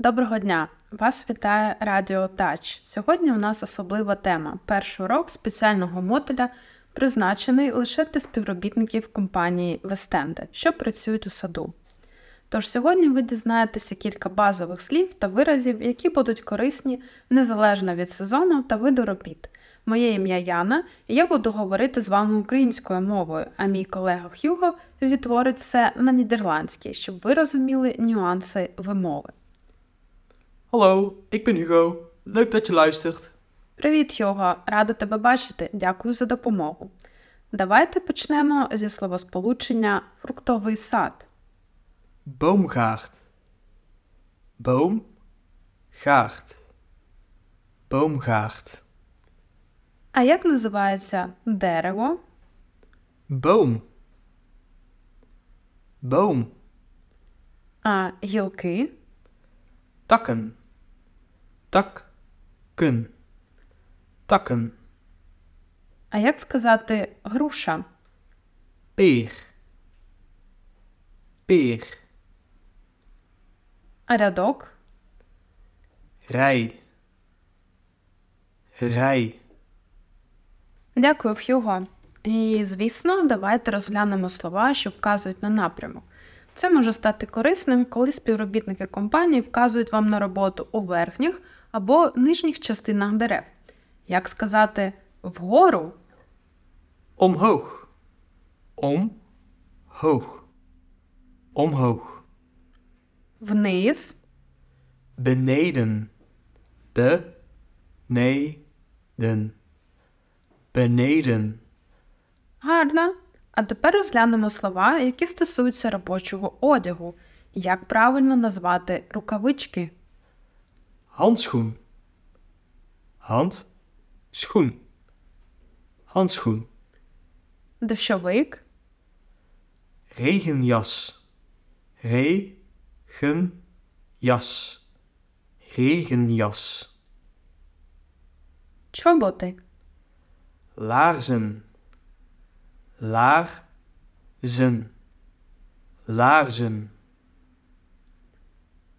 Доброго дня! Вас вітає Радіо Тач. Сьогодні у нас особлива тема. Перший урок спеціального модуля призначений лише для співробітників компанії Вестенде, що працюють у саду. Тож сьогодні ви дізнаєтеся кілька базових слів та виразів, які будуть корисні незалежно від сезону та виду робіт. Моє ім'я Яна, і я буду говорити з вами українською мовою, а мій колега Х'юго відтворить все на нідерландській, щоб ви розуміли нюанси вимови. Hallo, ik ben Hugo. Leuk dat je luistert. Привіт, Хьюго! Рада тебе бачити. Дякую за допомогу. Давайте почнемо зі словосполучення фруктовий сад. Boomgaard. Boom. Gaard. Boomgaard. А як називається дерево? Boom. Boom. А гілки? Takken. Takken. Takken. А як сказати груша? Peer. Peer. А рядок? Rij. Rij. Дякую, Хьюго. І, звісно, давайте розглянемо слова, що вказують на напрямок. Це може стати корисним, коли співробітники компанії вказують вам на роботу у верхніх або нижніх частинах дерев. Як сказати вгору Omhoog. Omhoog. Omhoog. вниз, Beneden. Beneden. Beneden. гарно. А тепер розглянемо слова, які стосуються робочого одягу. Як правильно назвати рукавички? Handschoen. Handschoen. Handschoen. Дощовик, Regenjas. Regenjas. Regenjas. чоботи, Laarzen. Laarzen. Laarzen.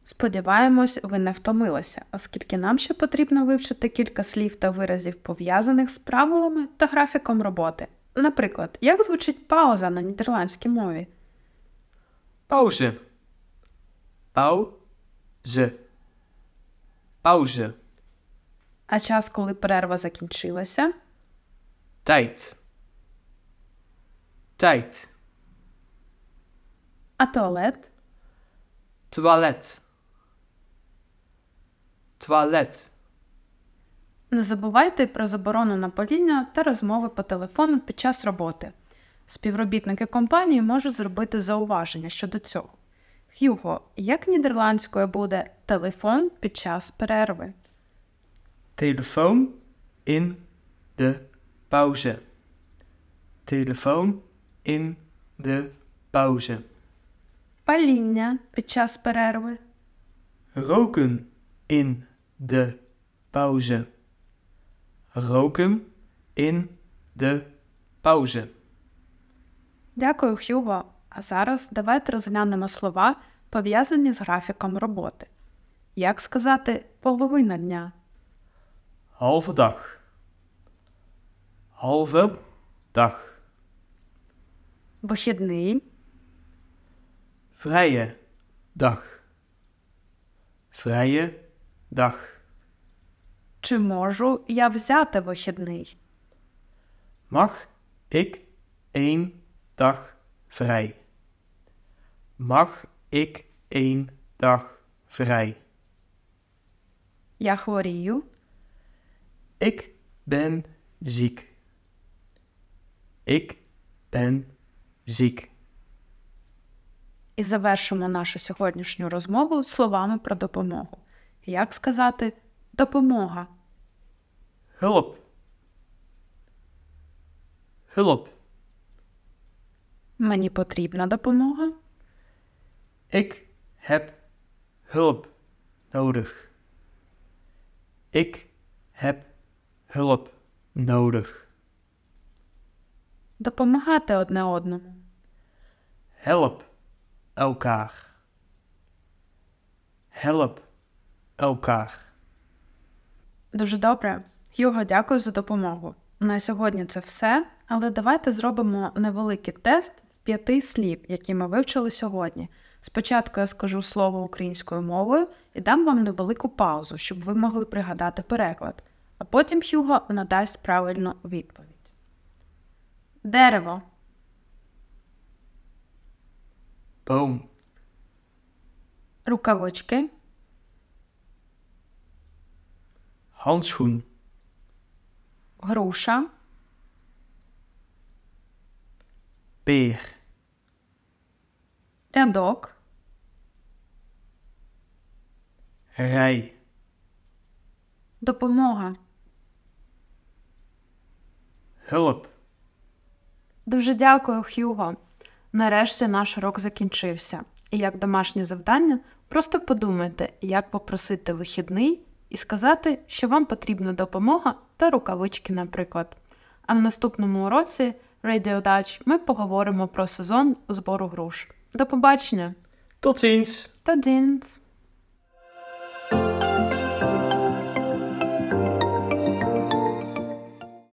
Сподіваємось, ви не втомилися, оскільки нам ще потрібно вивчити кілька слів та виразів, пов'язаних з правилами та графіком роботи. Наприклад, як звучить пауза на нідерландській мові? Pauze. Pauze. Pauze. А час, коли перерва закінчилася? Tijd. Tijd. А туалет? Toilet. Toilet. Не забувайте про заборону на паління та розмови по телефону під час роботи. Співробітники компанії можуть зробити зауваження щодо цього. Х'юго, як нідерландською буде телефон під час перерви? Telefoon in de pauze. Telefoon in de pauze. Паління під час перерви. Roken in de pauze. Roken in de pauze. Дякую, Хьюго. А зараз давайте розглянемо слова, пов'язані з графіком роботи. Як сказати половина дня? Halve dag. Halve dag. Вихідний, Vrije dag. Vrije dag. чи можу я взяти вихідний? Mag ik één dag vrij? Mag ik één dag vrij? Я хворію, Ik ben ziek. Ik ben ziek. і завершимо нашу сьогоднішню розмову словами про допомогу. Як сказати допомога? Hulp. Hulp. Мені потрібна допомога. Ik heb hulp nodig. Ik heb hulp nodig. Допомагати одне одному. Help elkaar. Help elkaar. Дуже добре. Хьюго, дякую за допомогу. На сьогодні це все, але давайте зробимо невеликий тест з п'яти слів, які ми вивчили сьогодні. Спочатку я скажу слово українською мовою і дам вам невелику паузу, щоб ви могли пригадати переклад, а потім Хьюго надасть правильну відповідь. Дерево, Boom. рукавички, Handschoen. груша, Peer. рядок, Rij. допомога. Hulp. Дуже дякую, Хьюго. Нарешті наш урок закінчився. І як домашнє завдання, просто подумайте, як попросити вихідний і сказати, що вам потрібна допомога та рукавички, наприклад. А в наступному уроці Radio Dutch ми поговоримо про сезон збору груш. До побачення! Tot ziens. Та дінц!